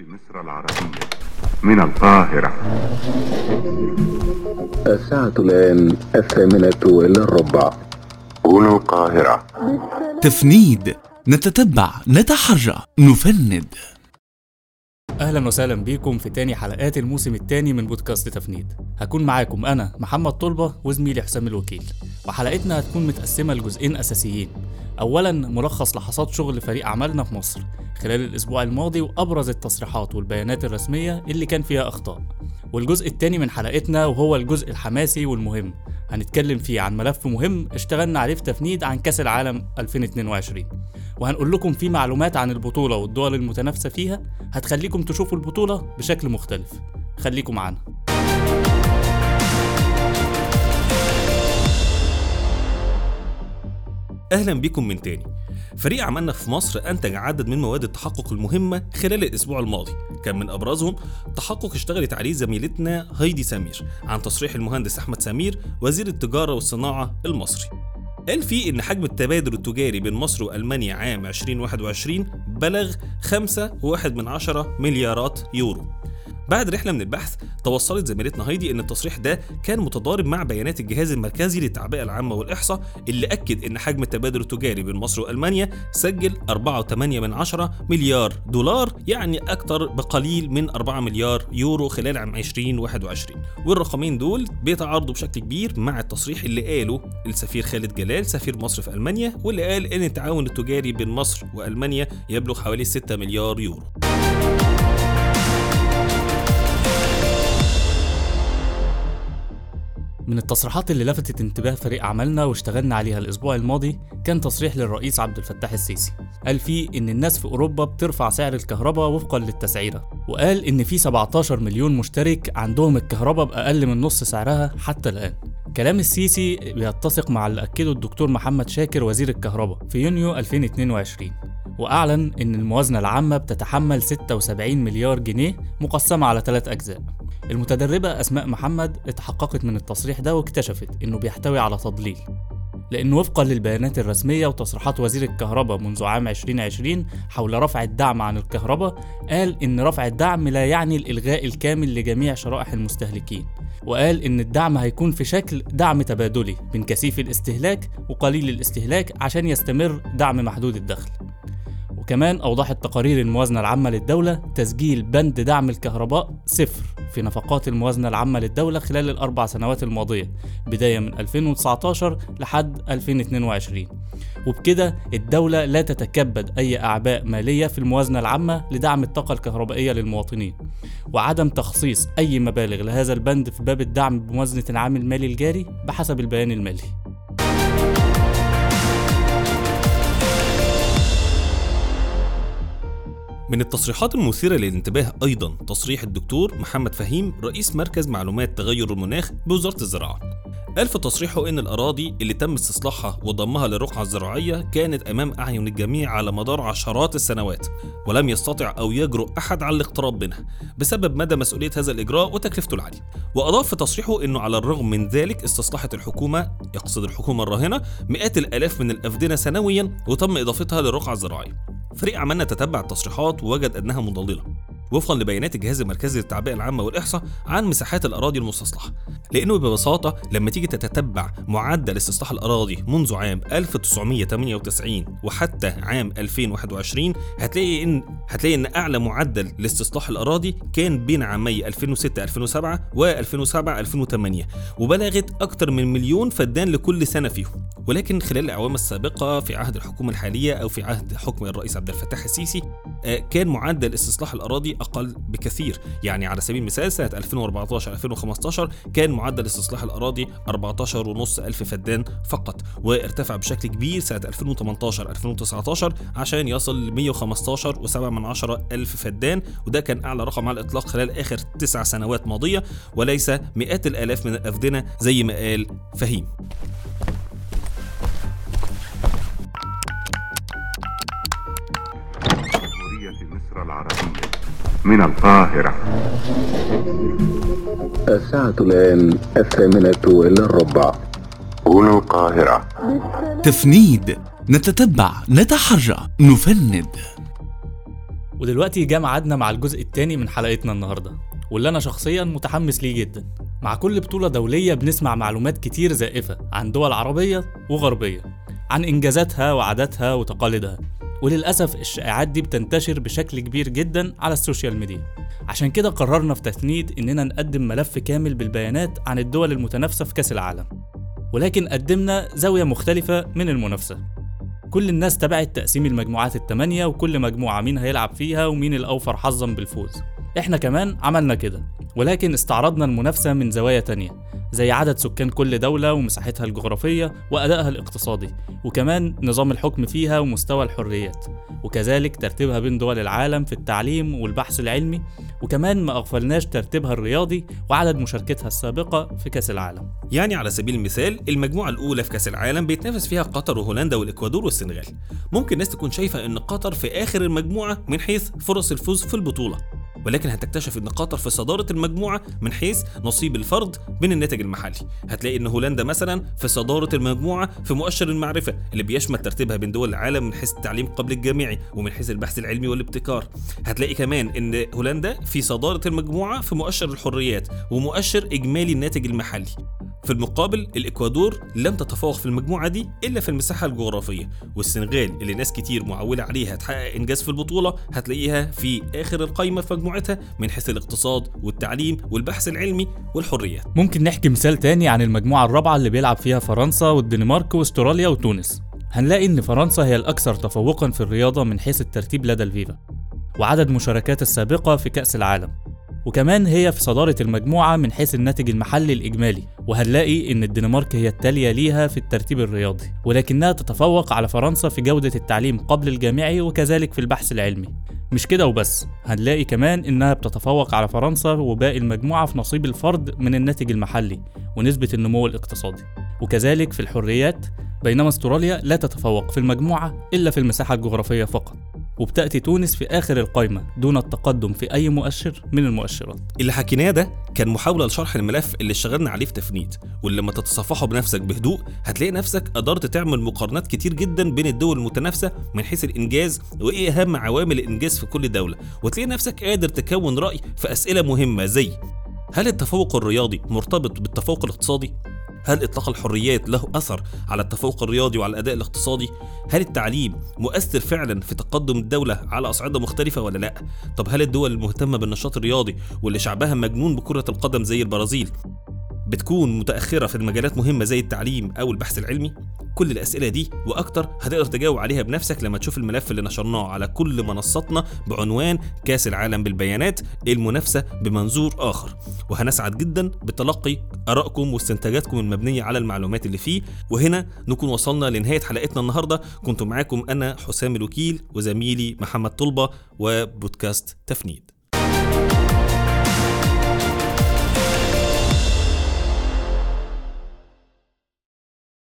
مصر العربية من القاهرة. الساعة الآن الثامنة إلا الربع هنا القاهرة. تفنيد. نتتبع. نتحرى. نفند. أهلا وسهلا بيكم في تاني حلقات الموسم التاني من بودكاست تفنيد. هكون معاكم أنا محمد طلبة وزميلي حسام الوكيل. وحلقتنا هتكون متقسمة لجزئين أساسيين. اولا ملخص لحظات شغل فريق عملنا في مصر. خلال الأسبوع الماضي وأبرز التصريحات والبيانات الرسمية اللي كان فيها أخطاء. والجزء التاني من حلقتنا وهو الجزء الحماسي والمهم. هنتكلم فيه عن ملف مهم اشتغلنا عليه في تفنيد عن كأس العالم 2022 وهنقول لكم فيه معلومات عن البطولة والدول المتنافسة فيها هتخليكم تشوفوا البطولة بشكل مختلف. خليكم معانا. أهلا بكم من تاني. فريق عملنا في مصر أنتج عدد من مواد التحقق المهمة خلال الأسبوع الماضي. كان من أبرزهم تحقق اشتغلت عليه زميلتنا هايدي سمير عن تصريح المهندس أحمد سمير وزير التجارة والصناعة المصري. قال فيه إن حجم التبادل التجاري بين مصر وألمانيا عام 2021 بلغ 5.1 من عشرة مليارات يورو. بعد رحلة من البحث توصلت زميلتنا هايدي إن التصريح ده كان متضارب مع بيانات الجهاز المركزي للتعبئة العامة والإحصاء اللي أكد إن حجم التبادل التجاري بين مصر وألمانيا سجل 4.8 من عشرة مليار دولار يعني أكتر بقليل من 4 مليار يورو خلال عام 2021 والرقمين دول بيتعارضوا بشكل كبير مع التصريح اللي قاله السفير خالد جلال سفير مصر في ألمانيا واللي قال إن التعاون التجاري بين مصر وألمانيا يبلغ حوالي 6 مليار يورو. من التصريحات اللي لفتت انتباه فريق عملنا واشتغلنا عليها الأسبوع الماضي كان تصريح للرئيس عبد الفتاح السيسي. قال فيه إن الناس في أوروبا بترفع سعر الكهرباء وفقا للتسعيرة. وقال إن في 17 مليون مشترك عندهم الكهرباء بأقل من نص سعرها حتى الآن. كلام السيسي بيتسق مع اللي أكده الدكتور محمد شاكر وزير الكهرباء في يونيو 2022 وأعلن إن الموازنة العامة بتتحمل 76 مليار جنيه مقسمة على ثلاث أجزاء. المتدربة أسماء محمد اتحققت من التصريح ده واكتشفت إنه بيحتوي على تضليل. لأنه وفقا للبيانات الرسمية وتصريحات وزير الكهرباء منذ عام 2020 حول رفع الدعم عن الكهرباء قال إن رفع الدعم لا يعني الإلغاء الكامل لجميع شرائح المستهلكين وقال إن الدعم هيكون في شكل دعم تبادلي من كثيف الاستهلاك وقليل الاستهلاك عشان يستمر دعم محدود الدخل. وكمان أوضحت تقارير الموازنة العامة للدولة تسجيل بند دعم الكهرباء صفر في نفقات الموازنة العامة للدولة خلال الأربع سنوات الماضية بداية من 2019 لحد 2022 وبكده الدولة لا تتكبد أي أعباء مالية في الموازنة العامة لدعم الطاقة الكهربائية للمواطنين. وعدم تخصيص أي مبالغ لهذا البند في باب الدعم بموازنة العام المالي الجاري بحسب البيان المالي. من التصريحات المثيرة للانتباه أيضا تصريح الدكتور محمد فهيم رئيس مركز معلومات تغير المناخ بوزارة الزراعة. قال في تصريحه إن الأراضي اللي تم استصلاحها وضمها للرقعة الزراعية كانت أمام أعين الجميع على مدار عشرات السنوات ولم يستطع أو يجرؤ أحد على الاقتراب منها بسبب مدى مسؤولية هذا الإجراء وتكلفته العالية وأضاف في تصريحه أنه على الرغم من ذلك استصلحت الحكومة يقصد الحكومة الراهنة مئات الآلاف من الأفدنة سنويا وتم إضافتها للرقعة الزراعية فريق عملنا تتبع التصريحات ووجد أنها مضللة. وفقا لبيانات الجهاز المركزي للتعبئة العامة والإحصاء عن مساحات الأراضي المستصلحة. لأنه ببساطة لما تيجي تتبع معدل استصلاح الأراضي منذ عام 1998 وحتى عام 2021 هتلاقي ان هتلاقي إن أعلى معدل لاستصلاح الأراضي كان بين عامي 2006 2007 و2007 2008 وبلغت أكثر من مليون فدان لكل سنة فيهم. ولكن خلال الأعوام السابقة في عهد الحكومة الحالية أو في عهد حكم الرئيس عبد الفتاح السيسي كان معدل استصلاح الأراضي أقل بكثير. يعني على سبيل المثال سنة 2014 2015 كان معدل استصلاح الأراضي 14 ونص ألف فدان فقط وارتفع بشكل كبير سنة 2018 2019 عشان يصل ل 115 و7 من عشرة ألف فدان وده كان أعلى رقم على الإطلاق خلال آخر تسع سنوات ماضية وليس مئات الآلاف من الافدنه زي ما قال فهيم. العربية. من القاهرة. الساعة الآن الثامنة إلا الربع. هنا القاهرة. تفنيد. نتتبع. نتحرى. نفند. ودلوقتي جه ميعادنا مع الجزء الثاني من حلقتنا النهارده واللي أنا شخصيا متحمس ليه جدا. مع كل بطولة دولية بنسمع معلومات كتير زائفة عن دول عربية وغربية عن إنجازاتها وعاداتها وتقاليدها. وللأسف الشائعات دي بتنتشر بشكل كبير جدا على السوشيال ميديا. عشان كده قررنا في تسنيد إننا نقدم ملف كامل بالبيانات عن الدول المتنافسة في كأس العالم ولكن قدمنا زاوية مختلفة من المنافسة. كل الناس تبعت تقسيم المجموعات التمانية وكل مجموعة مين هيلعب فيها ومين الأوفر حظا بالفوز. إحنا كمان عملنا كده ولكن استعرضنا المنافسة من زوايا تانية. زي عدد سكان كل دولة ومساحتها الجغرافية وأدائها الاقتصادي وكمان نظام الحكم فيها ومستوى الحريات وكذلك ترتيبها بين دول العالم في التعليم والبحث العلمي وكمان ما أغفلناش ترتيبها الرياضي وعدد مشاركتها السابقة في كأس العالم. يعني على سبيل المثال المجموعة الأولى في كأس العالم بيتنافس فيها قطر وهولندا والإكوادور والسنغال. ممكن الناس تكون شايفة إن قطر في آخر المجموعة من حيث فرص الفوز في البطولة. ولكن هتكتشف إن قطر في صدارة المجموعة من حيث نصيب الفرد من الناتج المحلي. هتلاقي إن هولندا مثلا في صدارة المجموعة في مؤشر المعرفة اللي بيشمل ترتيبها بين دول العالم من حيث التعليم قبل الجامعي ومن حيث البحث العلمي والابتكار. هتلاقي كمان إن هولندا في صدارة المجموعة في مؤشر الحريات ومؤشر إجمالي الناتج المحلي. في المقابل الإكوادور لم تتفوق في المجموعة دي إلا في المساحة الجغرافية والسنغال اللي ناس كتير معولة عليها تحقق إنجاز في البطولة هتلاقيها في آخر القائمه في مجموعتها من حيث الاقتصاد والتعليم والبحث العلمي والحريات. ممكن نحكي مثال تاني عن المجموعة الرابعة اللي بيلعب فيها فرنسا والدنمارك واستراليا وتونس. هنلاقي إن فرنسا هي الأكثر تفوقا في الرياضة من حيث الترتيب لدى الفيفا وعدد مشاركات السابقة في كأس العالم. وكمان هي في صدارة المجموعة من حيث الناتج المحلي الإجمالي وهنلاقي إن الدنمارك هي التالية ليها في الترتيب الرياضي ولكنها تتفوق على فرنسا في جودة التعليم قبل الجامعي وكذلك في البحث العلمي. مش كده وبس هنلاقي كمان إنها بتتفوق على فرنسا وباقي المجموعة في نصيب الفرد من الناتج المحلي ونسبة النمو الاقتصادي. وكذلك في الحريات بينما استراليا لا تتفوق في المجموعة إلا في المساحة الجغرافية فقط. وبتأتي تونس في آخر القائمة دون التقدم في أي مؤشر من المؤشرات اللي حكيناه ده كان محاولة لشرح الملف اللي اشتغلنا عليه في تفنيد واللي لما تتصفحه بنفسك بهدوء هتلاقي نفسك قدرت تعمل مقارنات كتير جدا بين الدول المتنافسة من حيث الإنجاز وإيه أهم عوامل الإنجاز في كل دولة وتلاقي نفسك قادر تكون رأي في أسئلة مهمة زي هل التفوق الرياضي مرتبط بالتفوق الاقتصادي؟ هل إطلاق الحريات له أثر على التفوق الرياضي وعلى الأداء الاقتصادي؟ هل التعليم مؤثر فعلا في تقدم الدولة على أصعدة مختلفة ولا لأ؟ طب هل الدول المهتمة بالنشاط الرياضي واللي شعبها مجنون بكرة القدم زي البرازيل بتكون متأخرة في مجالات مهمة زي التعليم أو البحث العلمي؟ كل الأسئلة دي وأكتر هتقدر تجاوب عليها بنفسك لما تشوف الملف اللي نشرناه على كل منصاتنا بعنوان كأس العالم بالبيانات المنافسة بمنظور آخر. وهنسعد جدا بتلقي آرائكم واستنتاجاتكم المبنية على المعلومات اللي فيه. وهنا نكون وصلنا لنهاية حلقتنا النهاردة. كنت معاكم أنا حسام الوكيل وزميلي محمد طلبة وبودكاست تفنيد.